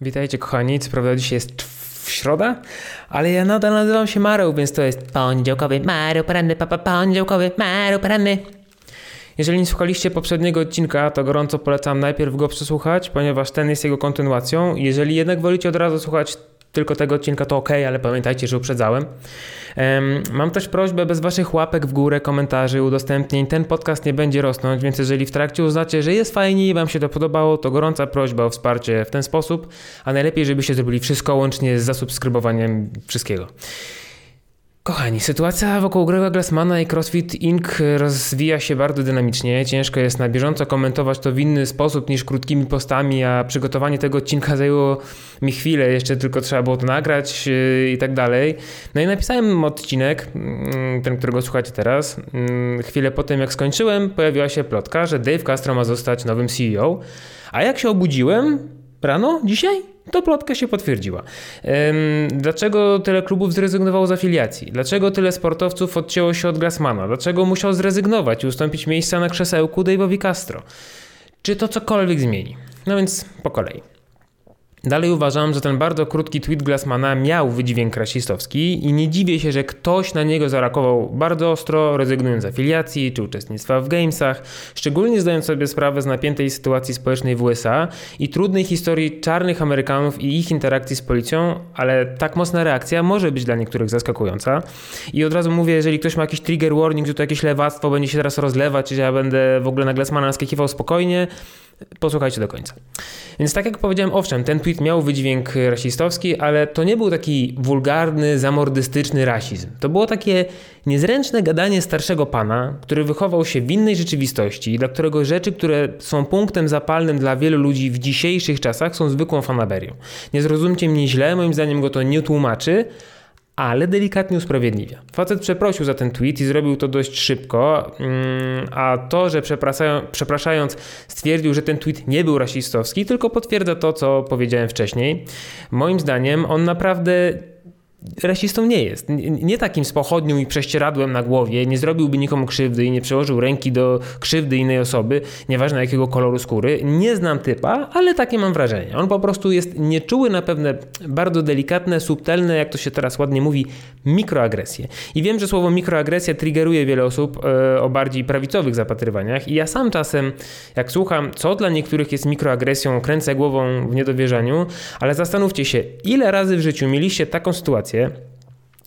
Witajcie kochani, co prawda dzisiaj jest w środa, ale ja nadal nazywam się Mareł, więc to jest poniedziałkowy Mareł poranny, papa poniedziałkowy Mareł poranny. Jeżeli nie słuchaliście poprzedniego odcinka, to gorąco polecam najpierw go przesłuchać, ponieważ ten jest jego kontynuacją. Jeżeli jednak wolicie od razu słuchać tylko tego odcinka, to ok, ale pamiętajcie, że uprzedzałem. Mam też prośbę bez waszych łapek w górę, komentarzy, udostępnień. Ten podcast nie będzie rosnąć, więc jeżeli w trakcie uznacie, że jest fajnie i wam się to podobało, to gorąca prośba o wsparcie w ten sposób, a najlepiej, żebyście zrobili wszystko łącznie z zasubskrybowaniem wszystkiego. Kochani, sytuacja wokół Grega Glassmana i CrossFit Inc. rozwija się bardzo dynamicznie. Ciężko jest na bieżąco komentować to w inny sposób niż krótkimi postami, a przygotowanie tego odcinka zajęło mi chwilę, jeszcze tylko trzeba było to nagrać yy, i tak dalej. No i napisałem odcinek, mm, ten, którego słuchacie teraz. Mm, chwilę po tym, jak skończyłem, pojawiła się plotka, że Dave Castro ma zostać nowym CEO. A jak się obudziłem rano dzisiaj, to plotka się potwierdziła. Dlaczego tyle klubów zrezygnowało z afiliacji? Dlaczego tyle sportowców odcięło się od Glassmana? Dlaczego musiał zrezygnować i ustąpić miejsca na krzesełku Dave'owi Castro? Czy to cokolwiek zmieni? No więc po kolei. Dalej uważam, że ten bardzo krótki tweet Glassmana miał wydźwięk rasistowski i nie dziwię się, że ktoś na niego zareagował bardzo ostro, rezygnując z afiliacji czy uczestnictwa w gamesach, szczególnie zdając sobie sprawę z napiętej sytuacji społecznej w USA i trudnej historii czarnych Amerykanów i ich interakcji z policją, ale tak mocna reakcja może być dla niektórych zaskakująca. I od razu mówię, jeżeli ktoś ma jakiś trigger warning, że to jakieś lewactwo będzie się teraz rozlewać, że ja będę w ogóle na Glassmana naskakiwał spokojnie, Posłuchajcie do końca. Więc tak jak powiedziałem, owszem, ten tweet miał wydźwięk rasistowski, ale to nie był taki wulgarny, zamordystyczny rasizm. To było takie niezręczne gadanie starszego pana, który wychował się w innej rzeczywistości, dla którego rzeczy, które są punktem zapalnym dla wielu ludzi w dzisiejszych czasach, są zwykłą fanaberią. Nie zrozumcie mnie źle, moim zdaniem go to nie tłumaczy, ale delikatnie usprawiedliwia. Facet przeprosił za ten tweet i zrobił to dość szybko, mm, a to, że przepraszając stwierdził, że ten tweet nie był rasistowski, tylko potwierdza to, co powiedziałem wcześniej. Moim zdaniem on naprawdę rasistą nie jest. Nie takim z pochodnią i prześcieradłem na głowie, nie zrobiłby nikomu krzywdy i nie przełożył ręki do krzywdy innej osoby, nieważne jakiego koloru skóry. Nie znam typa, ale takie mam wrażenie. On po prostu jest nieczuły na pewne bardzo delikatne, subtelne, jak to się teraz ładnie mówi, mikroagresje. I wiem, że słowo mikroagresja triggeruje wiele osób e, o bardziej prawicowych zapatrywaniach i ja sam czasem, jak słucham, co dla niektórych jest mikroagresją, kręcę głową w niedowierzaniu, ale zastanówcie się, ile razy w życiu mieliście taką sytuację,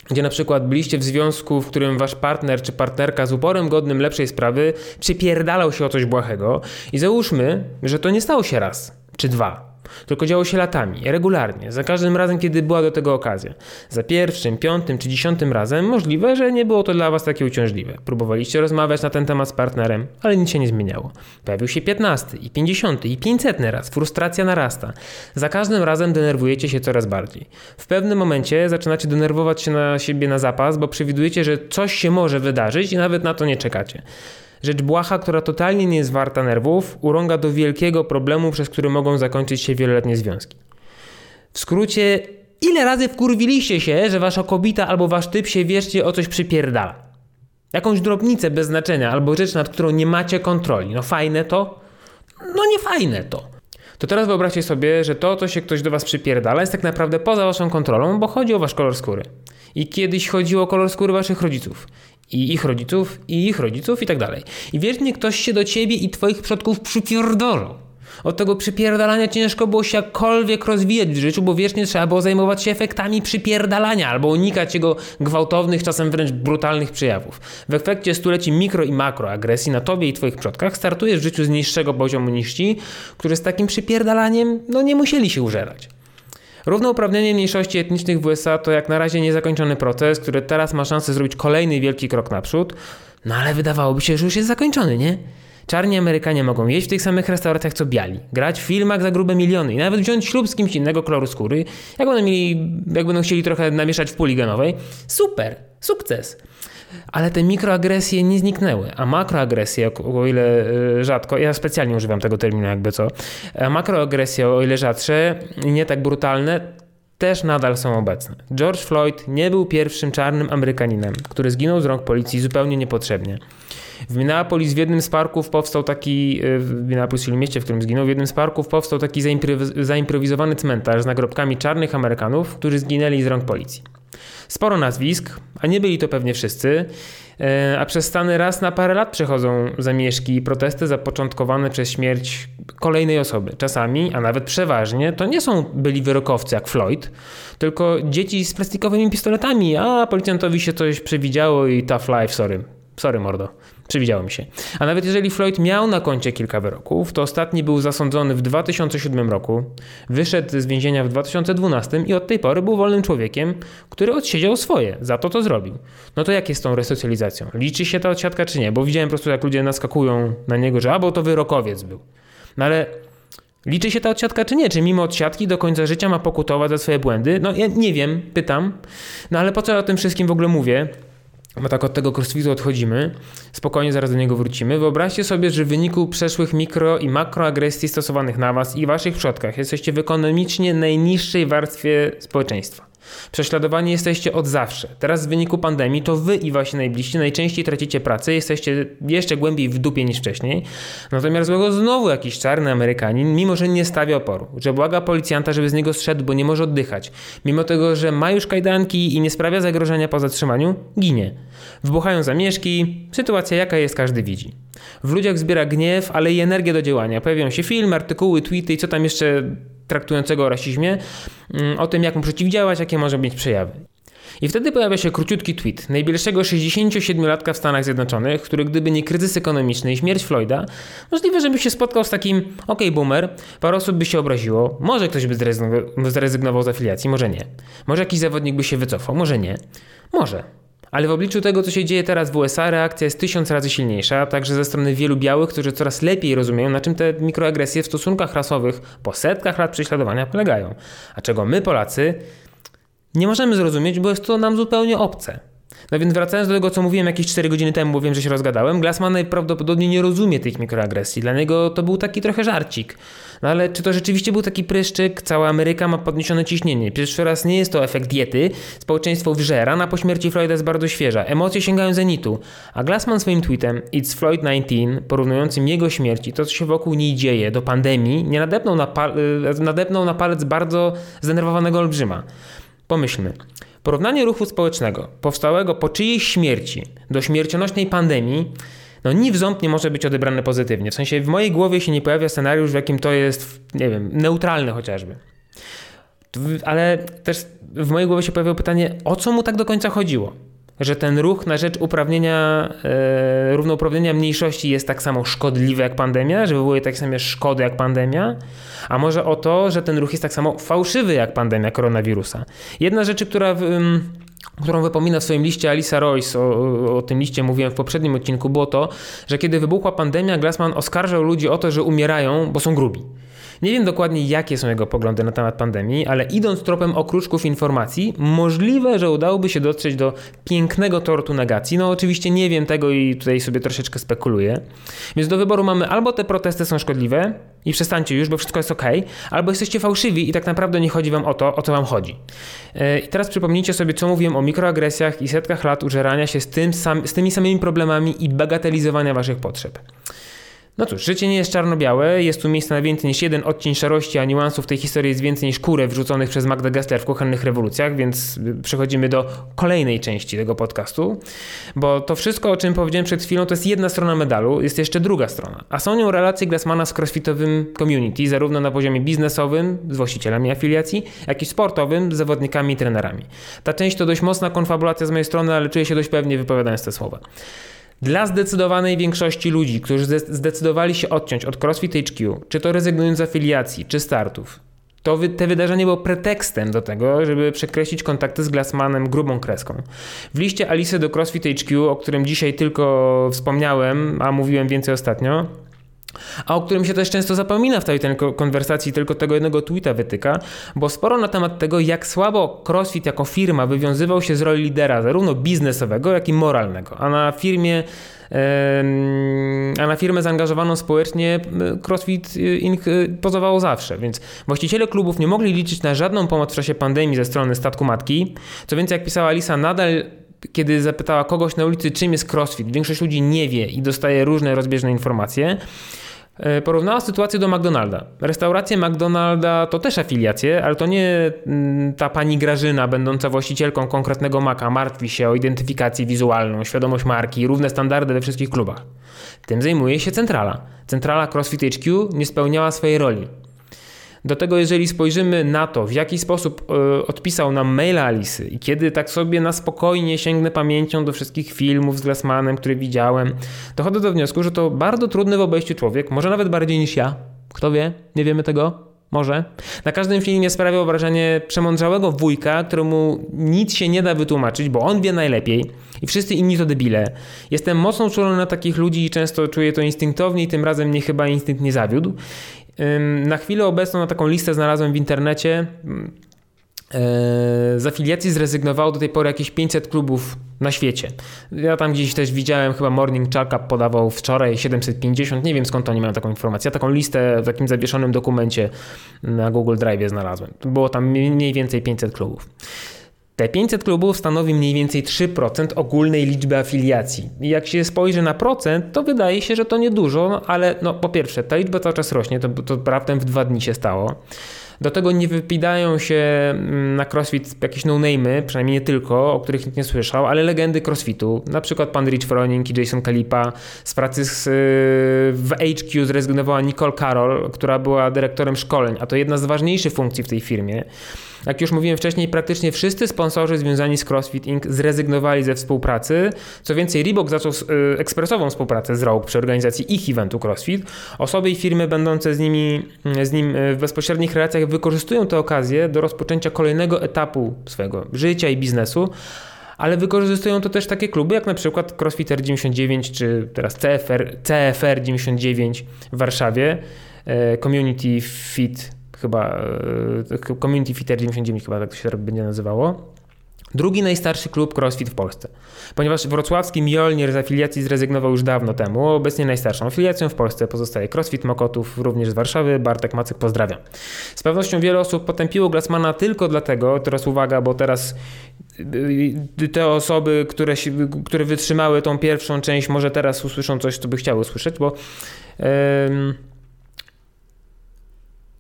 gdzie na przykład byliście w związku, w którym wasz partner czy partnerka z uporem godnym lepszej sprawy przypierdalał się o coś błahego i załóżmy, że to nie stało się raz czy dwa, tylko działo się latami, regularnie, za każdym razem, kiedy była do tego okazja. Za pierwszym, piątym czy dziesiątym razem możliwe, że nie było to dla was takie uciążliwe. Próbowaliście rozmawiać na ten temat z partnerem, ale nic się nie zmieniało. Pojawił się piętnasty i pięćdziesiąty i pięćsetny raz, frustracja narasta. Za każdym razem denerwujecie się coraz bardziej. W pewnym momencie zaczynacie denerwować się na siebie na zapas, bo przewidujecie, że coś się może wydarzyć i nawet na to nie czekacie. Rzecz błaha, która totalnie nie jest warta nerwów, urąga do wielkiego problemu, przez który mogą zakończyć się wieloletnie związki. W skrócie, ile razy wkurwiliście się, że wasza kobieta albo wasz typ się wierzcie o coś przypierdala? Jakąś drobnicę bez znaczenia albo rzecz, nad którą nie macie kontroli. No fajne to? No nie fajne to. To teraz wyobraźcie sobie, że to, co się ktoś do was przypierdala, jest tak naprawdę poza waszą kontrolą, bo chodzi o wasz kolor skóry. I kiedyś chodziło o kolor skóry waszych rodziców i ich rodziców, i ich rodziców i tak dalej. I wiecznie ktoś się do ciebie i twoich przodków przypierdolał. Od tego przypierdalania ciężko było się jakkolwiek rozwijać w życiu, bo wiecznie trzeba było zajmować się efektami przypierdalania albo unikać jego gwałtownych, czasem wręcz brutalnych przejawów. W efekcie stuleci mikro i makroagresji na tobie i twoich przodkach startujesz w życiu z niższego poziomu niż ci, którzy z takim przypierdalaniem no nie musieli się użerać. Równouprawnienie mniejszości etnicznych w USA to jak na razie niezakończony proces, który teraz ma szansę zrobić kolejny wielki krok naprzód. No ale wydawałoby się, że już jest zakończony, nie? Czarni Amerykanie mogą jeść w tych samych restauracjach co biali, grać w filmach za grube miliony i nawet wziąć ślub z kimś innego koloru skóry, jak będą, mieli, jak będą chcieli trochę namieszać w puli genowej. Super, sukces. Ale te mikroagresje nie zniknęły, a makroagresje, o ile e, rzadko, ja specjalnie używam tego terminu jakby co, a makroagresje, o ile rzadsze, nie tak brutalne, też nadal są obecne. George Floyd nie był pierwszym czarnym Amerykaninem, który zginął z rąk policji zupełnie niepotrzebnie. W Minneapolis w jednym z parków powstał taki, e, w Minneapolis, czyli mieście, w którym zginął, w jednym z parków powstał taki zaimprowizowany cmentarz z nagrobkami czarnych Amerykanów, którzy zginęli z rąk policji. Sporo nazwisk, a nie byli to pewnie wszyscy, e, a przez Stany raz na parę lat przechodzą zamieszki i protesty zapoczątkowane przez śmierć kolejnej osoby. Czasami, a nawet przeważnie, to nie są byli wyrokowcy jak Floyd, tylko dzieci z plastikowymi pistoletami, a policjantowi się coś przewidziało i tough life, sorry. Sorry mordo. Przewidziało mi się. A nawet jeżeli Floyd miał na koncie kilka wyroków, to ostatni był zasądzony w 2007 roku, wyszedł z więzienia w 2012 i od tej pory był wolnym człowiekiem, który odsiedział swoje. Za to to zrobił. No to jak jest z tą resocjalizacją? Liczy się ta odsiadka czy nie? Bo widziałem po prostu jak ludzie naskakują na niego, że albo to wyrokowiec był. No ale Liczy się ta odsiadka czy nie? Czy mimo odsiadki do końca życia ma pokutować za swoje błędy? No ja nie wiem, pytam. No ale po co o tym wszystkim w ogóle mówię? Bo tak od tego crossfitu odchodzimy, spokojnie zaraz do niego wrócimy. Wyobraźcie sobie, że w wyniku przeszłych mikro i makroagresji stosowanych na was i waszych przodkach jesteście w ekonomicznie najniższej warstwie społeczeństwa. Prześladowani jesteście od zawsze. Teraz w wyniku pandemii to wy i wasi najbliżsi najczęściej tracicie pracę, jesteście jeszcze głębiej w dupie niż wcześniej. Natomiast złego znowu jakiś czarny Amerykanin, mimo że nie stawia oporu, że błaga policjanta, żeby z niego zszedł, bo nie może oddychać, mimo tego, że ma już kajdanki i nie sprawia zagrożenia po zatrzymaniu, ginie. Wbuchają zamieszki, sytuacja jaka jest każdy widzi. W ludziach zbiera gniew, ale i energię do działania. Pojawiają się filmy, artykuły, tweety i co tam jeszcze traktującego o rasizmie, mm, o tym jak mu przeciwdziałać, jakie może mieć przejawy. I wtedy pojawia się króciutki tweet najbliższego 67-latka w Stanach Zjednoczonych, który gdyby nie kryzys ekonomiczny i śmierć Floyda, możliwe, żeby się spotkał z takim ok, boomer, parę osób by się obraziło, może ktoś by zrezygnował z afiliacji, może nie. Może jakiś zawodnik by się wycofał, może nie. Może. Ale w obliczu tego, co się dzieje teraz w USA, reakcja jest tysiąc razy silniejsza, także ze strony wielu białych, którzy coraz lepiej rozumieją, na czym te mikroagresje w stosunkach rasowych po setkach lat prześladowania polegają. A czego my, Polacy, nie możemy zrozumieć, bo jest to nam zupełnie obce. No więc wracając do tego, co mówiłem jakieś 4 godziny temu, bo wiem, że się rozgadałem, Glassman najprawdopodobniej nie rozumie tych mikroagresji. Dla niego to był taki trochę żarcik. No ale czy to rzeczywiście był taki pryszczyk? Cała Ameryka ma podniesione ciśnienie. Pierwszy raz nie jest to efekt diety. Społeczeństwo wrze. Rana po śmierci Floyda jest bardzo świeża. Emocje sięgają zenitu. A Glassman swoim tweetem It's Floyd 19, porównującym jego śmierć i to, co się wokół niej dzieje, do pandemii, nie nadepnął na, y, nadepnął na palec bardzo zdenerwowanego olbrzyma. Pomyślmy. Porównanie ruchu społecznego powstałego po czyjejś śmierci do śmiercionośnej pandemii no ni w ząb nie może być odebrane pozytywnie. W sensie w mojej głowie się nie pojawia scenariusz, w jakim to jest, nie wiem, neutralny chociażby. Ale też w mojej głowie się pojawiło pytanie, o co mu tak do końca chodziło? Że ten ruch na rzecz uprawnienia, e, równouprawnienia mniejszości jest tak samo szkodliwy jak pandemia, że wywołuje tak samo szkody jak pandemia, a może o to, że ten ruch jest tak samo fałszywy jak pandemia koronawirusa. Jedna rzecz, która w, którą wypomina w swoim liście Alisa Royce, o, o, tym liście mówiłem w poprzednim odcinku, było to, że kiedy wybuchła pandemia, Glassman oskarżał ludzi o to, że umierają, bo są grubi. Nie wiem dokładnie, jakie są jego poglądy na temat pandemii, ale idąc tropem okruszków informacji, możliwe, że udałoby się dotrzeć do pięknego tortu negacji. No oczywiście nie wiem tego i tutaj sobie troszeczkę spekuluję. Więc do wyboru mamy albo te protesty są szkodliwe i przestańcie już, bo wszystko jest ok, albo jesteście fałszywi i tak naprawdę nie chodzi wam o to, o co wam chodzi. E, I teraz przypomnijcie sobie, co mówiłem o mikroagresjach i setkach lat użerania się z, tym sam, z tymi samymi problemami i bagatelizowania waszych potrzeb. No cóż, życie nie jest czarno-białe, jest tu miejsce na więcej niż jeden odcień szarości, a niuansów tej historii jest więcej niż kurę wrzuconych przez Magda Gessler w kuchennych rewolucjach, więc przechodzimy do kolejnej części tego podcastu, bo to wszystko, o czym powiedziałem przed chwilą, to jest jedna strona medalu, jest jeszcze druga strona, a są nią relacje Glassmana z crossfitowym community, zarówno na poziomie biznesowym z właścicielami afiliacji, jak i sportowym z zawodnikami i trenerami. Ta część to dość mocna konfabulacja z mojej strony, ale czuję się dość pewnie wypowiadając te słowa. Dla zdecydowanej większości ludzi, którzy zdecydowali się odciąć od CrossFit HQ, czy to rezygnując z afiliacji, czy startów, to wy, te wydarzenie było pretekstem do tego, żeby przekreślić kontakty z Glassmanem grubą kreską. W liście Alice do CrossFit HQ, o którym dzisiaj tylko wspomniałem, a mówiłem więcej ostatnio, a o którym się też często zapomina w tej konwersacji, tylko tego jednego tweeta wytyka, bo sporo na temat tego, jak słabo CrossFit jako firma wywiązywał się z roli lidera, zarówno biznesowego, jak i moralnego. A na firmie a na firmę zaangażowaną społecznie CrossFit Inc. pozowało zawsze, więc właściciele klubów nie mogli liczyć na żadną pomoc w czasie pandemii ze strony statku matki. Co więcej, jak pisała Lisa, nadal kiedy zapytała kogoś na ulicy, czym jest crossfit, większość ludzi nie wie i dostaje różne rozbieżne informacje. E, porównała sytuację do McDonalda. Restauracje McDonalda to też afiliacje, ale to nie mm, ta pani Grażyna, będąca właścicielką konkretnego maka, martwi się o identyfikację wizualną, świadomość marki, równe standardy we wszystkich klubach. Tym zajmuje się centrala. Centrala CrossFit HQ nie spełniała swojej roli. Do tego, jeżeli spojrzymy na to, w jaki sposób y, odpisał nam maila Alisy i kiedy tak sobie na spokojnie sięgnę pamięcią do wszystkich filmów z Glassmanem, które widziałem, dochodzę do wniosku, że to bardzo trudny w obejściu człowiek, może nawet bardziej niż ja. Kto wie? Nie wiemy tego. Może. Na każdym filmie sprawiał wrażenie przemądrzałego wujka, któremu nic się nie da wytłumaczyć, bo on wie najlepiej i wszyscy inni to debile. Jestem mocno czulony na takich ludzi i często czuję to instynktownie i tym razem mnie chyba instynkt nie zawiódł. Na chwilę obecną na taką listę znalazłem w internecie. Z afiliacji zrezygnowało do tej pory jakieś 500 klubów na świecie. Ja tam gdzieś też widziałem, chyba Morning Checkup podawał wczoraj 750, nie wiem skąd oni mają taką informację. Ja taką listę w takim zawieszonym dokumencie na Google Drive znalazłem. Było tam mniej więcej 500 klubów. Te 500 klubów stanowi mniej więcej 3% ogólnej liczby afiliacji. Jak się spojrzy na procent, to wydaje się, że to niedużo, no, ale no, po pierwsze, ta liczba cały czas rośnie, to, to raptem w dwa dni się stało. Do tego nie wypidają się mm, na crossfit jakieś no-name'y, przynajmniej nie tylko, o których nikt nie słyszał, ale legendy crossfitu. Na przykład pan Rich Froning i Jason Kalipa. Z pracy z, w HQ zrezygnowała Nicole Carroll, która była dyrektorem szkoleń, a to jedna z ważniejszych funkcji w tej firmie. Jak już mówiłem wcześniej, praktycznie wszyscy sponsorzy związani z CrossFit Inc. zrezygnowali ze współpracy. Co więcej, Reebok zaczął y, ekspresową współpracę z Rogue przy organizacji ich eventu CrossFit. Osoby i firmy będące z, nimi, z nim y, w bezpośrednich relacjach wykorzystują tę okazję do rozpoczęcia kolejnego etapu swojego życia i biznesu ale wykorzystują to też takie kluby jak na przykład CrossFitter 99 czy teraz CFR, CFR 99 w Warszawie, y, Community Fit chyba e, Community Fitter 99 chyba tak to się będzie nazywało. Drugi najstarszy klub CrossFit w Polsce. Ponieważ wrocławski Mjolnir z afiliacji zrezygnował już dawno temu, obecnie najstarszą afiliacją w Polsce pozostaje CrossFit Mokotów, również z Warszawy. Bartek Macek pozdrawiam. Z pewnością wiele osób potępiło Glassmana tylko dlatego, teraz uwaga, bo teraz y, te osoby, które, które wytrzymały tą pierwszą część, może teraz usłyszą coś, co by chciały usłyszeć, bo... Yy,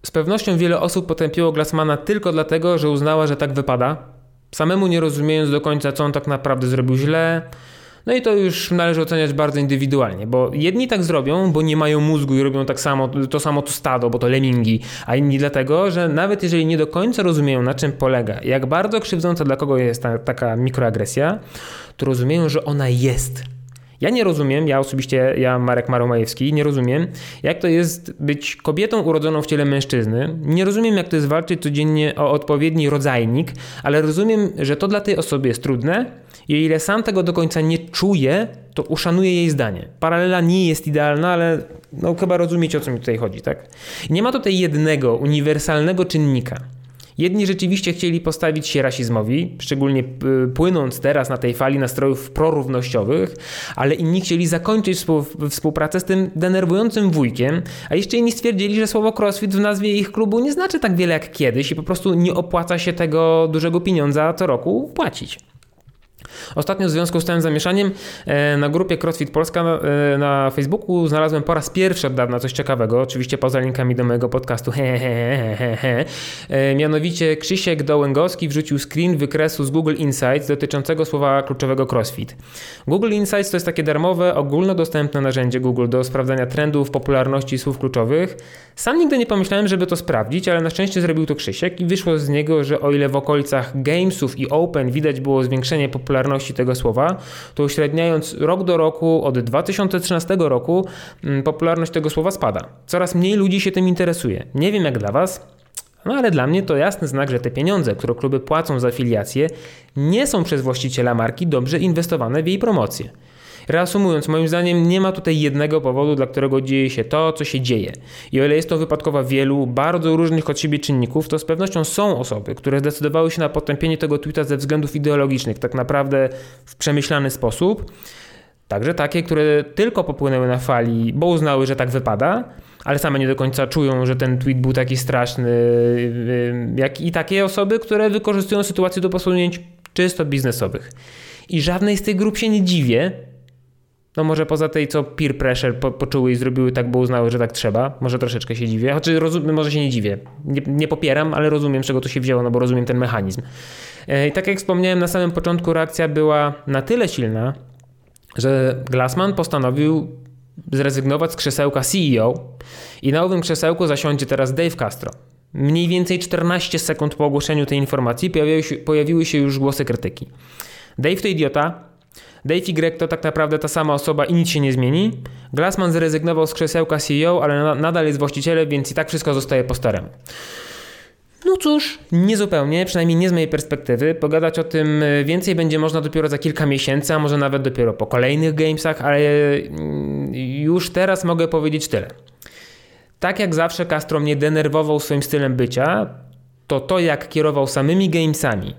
z pewnością wiele osób potępiło Glassmana tylko dlatego, że uznała, że tak wypada, samemu nie rozumiejąc do końca, co on tak naprawdę zrobił źle. No i to już należy oceniać bardzo indywidualnie, bo jedni tak zrobią, bo nie mają mózgu i robią tak samo, to samo to stado, bo to lemingi, a inni dlatego, że nawet jeżeli nie do końca rozumieją, na czym polega, jak bardzo krzywdząca dla kogo jest ta, taka mikroagresja, to rozumieją, że ona jest ja nie rozumiem, ja osobiście, ja Marek Maromajewski, nie rozumiem, jak to jest być kobietą urodzoną w ciele mężczyzny. Nie rozumiem, jak to jest walczyć codziennie o odpowiedni rodzajnik, ale rozumiem, że to dla tej osoby jest trudne i o ile sam tego do końca nie czuje, to uszanuję jej zdanie. Paralela nie jest idealna, ale no chyba rozumiecie, o co mi tutaj chodzi, tak? Nie ma tutaj jednego, uniwersalnego czynnika. Jedni rzeczywiście chcieli postawić się rasizmowi, szczególnie płynąc teraz na tej fali nastrojów prorównościowych, ale inni chcieli zakończyć współpracę z tym denerwującym wujkiem, a jeszcze inni stwierdzili, że słowo crossfit w nazwie ich klubu nie znaczy tak wiele jak kiedyś i po prostu nie opłaca się tego dużego pieniądza co roku płacić. Ostatnio w związku z tym zamieszaniem e, na grupie CrossFit Polska e, na Facebooku znalazłem po raz pierwszy od dawna coś ciekawego, oczywiście poza linkami do mojego podcastu, he, he, he, he. E, mianowicie Krzysiek Dołęgowski wrzucił screen wykresu z Google Insights dotyczącego słowa kluczowego CrossFit. Google Insights to jest takie darmowe, ogólnodostępne narzędzie Google do sprawdzania trendów, popularności słów kluczowych. Sam nigdy nie pomyślałem, żeby to sprawdzić, ale na szczęście zrobił to Krzysiek i wyszło z niego, że o ile w okolicach Gamesów i Open widać było zwiększenie popularności tego słowa, to uśredniając rok do roku od 2013 roku mm, popularność tego słowa spada. Coraz mniej ludzi się tym interesuje. Nie wiem jak dla Was, no ale dla mnie to jasny znak, że te pieniądze, które kluby płacą za afiliacje, nie są przez właściciela marki dobrze inwestowane w jej promocję. Reasumując, moim zdaniem nie ma tutaj jednego powodu, dla którego dzieje się to, co się dzieje. I o ile jest to wypadkowa wielu, bardzo różnych od siebie czynników, to z pewnością są osoby, które zdecydowały się na potępienie tego tweeta ze względów ideologicznych, tak naprawdę w przemyślany sposób. Także takie, które tylko popłynęły na fali, bo uznały, że tak wypada, ale same nie do końca czują, że ten tweet był taki straszny, jak i takie osoby, które wykorzystują sytuację do posunięć czysto biznesowych. I żadnej z tych grup się nie dziwię. No może poza tej, co peer pressure po, poczuły i zrobiły tak, bo uznały, że tak trzeba. Może troszeczkę się dziwię. Rozum, może się nie dziwię. Nie, nie popieram, ale rozumiem, czego to się wzięło, no bo rozumiem ten mechanizm. E, I tak jak wspomniałem na samym początku, reakcja była na tyle silna, że Glassman postanowił zrezygnować z krzesełka CEO i na owym krzesełku zasiądzie teraz Dave Castro. Mniej więcej 14 sekund po ogłoszeniu tej informacji pojawiły się, pojawiły się już głosy krytyki. Dave to idiota, Dave Y to tak naprawdę ta sama osoba i nic się nie zmieni. Glassman zrezygnował z krzesełka CEO, ale nadal jest właścicielem, więc i tak wszystko zostaje po staremu. No cóż, niezupełnie, przynajmniej nie z mojej perspektywy. Pogadać o tym e, więcej będzie można dopiero za kilka miesięcy, a może nawet dopiero po kolejnych gamesach, ale mm, już teraz mogę powiedzieć tyle. Tak jak zawsze Castro mnie denerwował swoim stylem bycia, to to jak kierował samymi gamesami,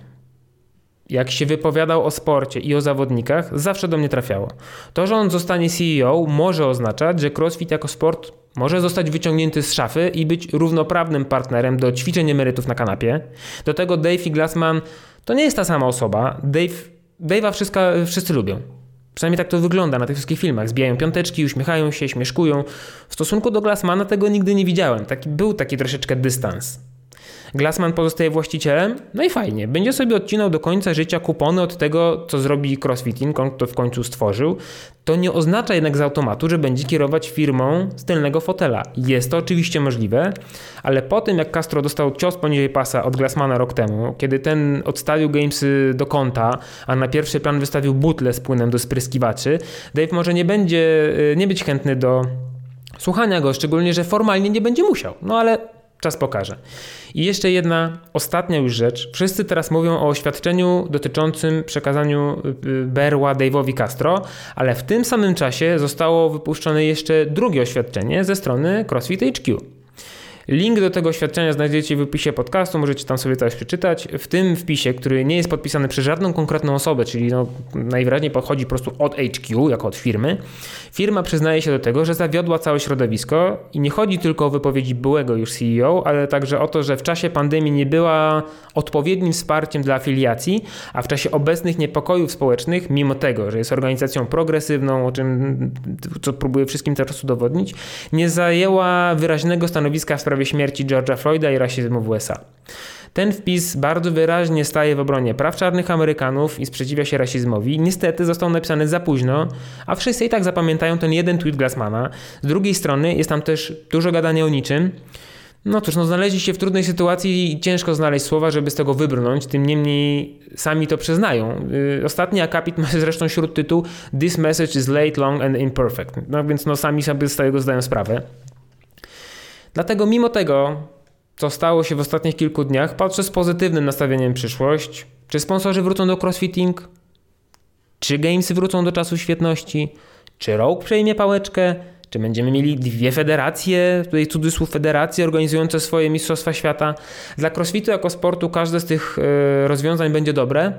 jak się wypowiadał o sporcie i o zawodnikach, zawsze do mnie trafiało. To, że on zostanie CEO, może oznaczać, że CrossFit jako sport może zostać wyciągnięty z szafy i być równoprawnym partnerem do ćwiczeń emerytów na kanapie. Do tego Dave i Glassman to nie jest ta sama osoba. Dave, Dave'a wszyscy lubią. Przynajmniej tak to wygląda na tych wszystkich filmach. Zbijają piąteczki, uśmiechają się, śmieszkują. W stosunku do Glassmana tego nigdy nie widziałem. Taki, był taki troszeczkę dystans. Glassman pozostaje właścicielem, no i fajnie. Będzie sobie odcinał do końca życia kupony od tego, co zrobi CrossFitting, on to w końcu stworzył. To nie oznacza jednak z automatu, że będzie kierować firmą z tylnego fotela. Jest to oczywiście możliwe, ale po tym jak Castro dostał cios poniżej pasa od Glassmana rok temu, kiedy ten odstawił Gamesy do konta, a na pierwszy plan wystawił butle z płynem do spryskiwaczy, Dave może nie będzie, y, nie być chętny do słuchania go, szczególnie, że formalnie nie będzie musiał. No ale Czas pokaże. I jeszcze jedna ostatnia już rzecz. Wszyscy teraz mówią o oświadczeniu dotyczącym przekazaniu y, berła Dave'owi Castro, ale w tym samym czasie zostało wypuszczone jeszcze drugie oświadczenie ze strony CrossFit HQ. Link do tego oświadczenia znajdziecie w opisie podcastu, możecie tam sobie coś przeczytać. W tym wpisie, który nie jest podpisany przez żadną konkretną osobę, czyli no, najwyraźniej pochodzi po prostu od HQ, jako od firmy, firma przyznaje się do tego, że zawiodła całe środowisko i nie chodzi tylko o wypowiedzi byłego już CEO, ale także o to, że w czasie pandemii nie była odpowiednim wsparciem dla afiliacji, a w czasie obecnych niepokojów społecznych, mimo tego, że jest organizacją progresywną, o czym co próbuję wszystkim teraz udowodnić, nie zajęła wyraźnego stanowiska w sprawie sprawie śmierci George'a Floyda i rasizmu w USA. Ten wpis bardzo wyraźnie staje w obronie praw czarnych Amerykanów i sprzeciwia się rasizmowi. Niestety został napisany za późno, a wszyscy i tak zapamiętają ten jeden tweet Glassmana. Z drugiej strony jest tam też dużo gadania o niczym. No cóż, no znaleźli się w trudnej sytuacji i ciężko znaleźć słowa, żeby z tego wybrnąć, tym niemniej sami to przyznają. Yy, ostatni akapit ma zresztą wśród tytuł This message is late, long and imperfect. No więc no sami sobie z tego zdają sprawę. Dlatego mimo tego, co stało się w ostatnich kilku dniach, patrzę z pozytywnym nastawieniem przyszłość. Czy sponsorzy wrócą do crossfitting? Czy gamesy wrócą do czasu świetności? Czy Rogue przejmie pałeczkę? Czy będziemy mieli dwie federacje, tutaj cudzysłów federacje organizujące swoje Mistrzostwa Świata? Dla crossfitu jako sportu każde z tych e, rozwiązań będzie dobre.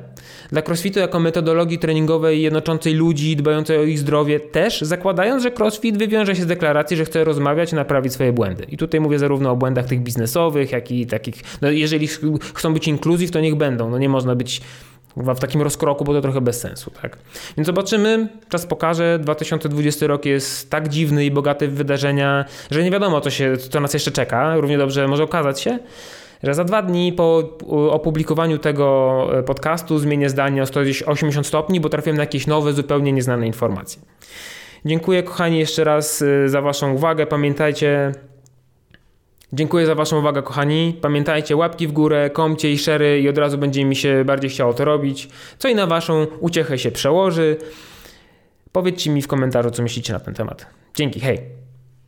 Dla crossfitu jako metodologii treningowej jednoczącej ludzi, dbającej o ich zdrowie też, zakładając, że crossfit wywiąże się z deklaracji, że chce rozmawiać i naprawić swoje błędy. I tutaj mówię zarówno o błędach tych biznesowych, jak i takich, no jeżeli chcą być inkluzyw, to niech będą. No nie można być w takim rozkroku, bo to trochę bez sensu, tak? Więc zobaczymy, czas pokaże. 2020 rok jest tak dziwny i bogaty w wydarzenia, że nie wiadomo, co, się, co nas jeszcze czeka. Równie dobrze może okazać się, że za dwa dni po opublikowaniu tego e, podcastu zmienię zdanie o 180 stopni, bo trafiłem na jakieś nowe, zupełnie nieznane informacje. Dziękuję kochani jeszcze raz e, za Waszą uwagę. Pamiętajcie, Dziękuję za Waszą uwagę, kochani. Pamiętajcie, łapki w górę, komcie i szery i od razu będzie mi się bardziej chciało to robić. Co i na Waszą uciechę się przełoży. Powiedzcie mi w komentarzu, co myślicie na ten temat. Dzięki, hej!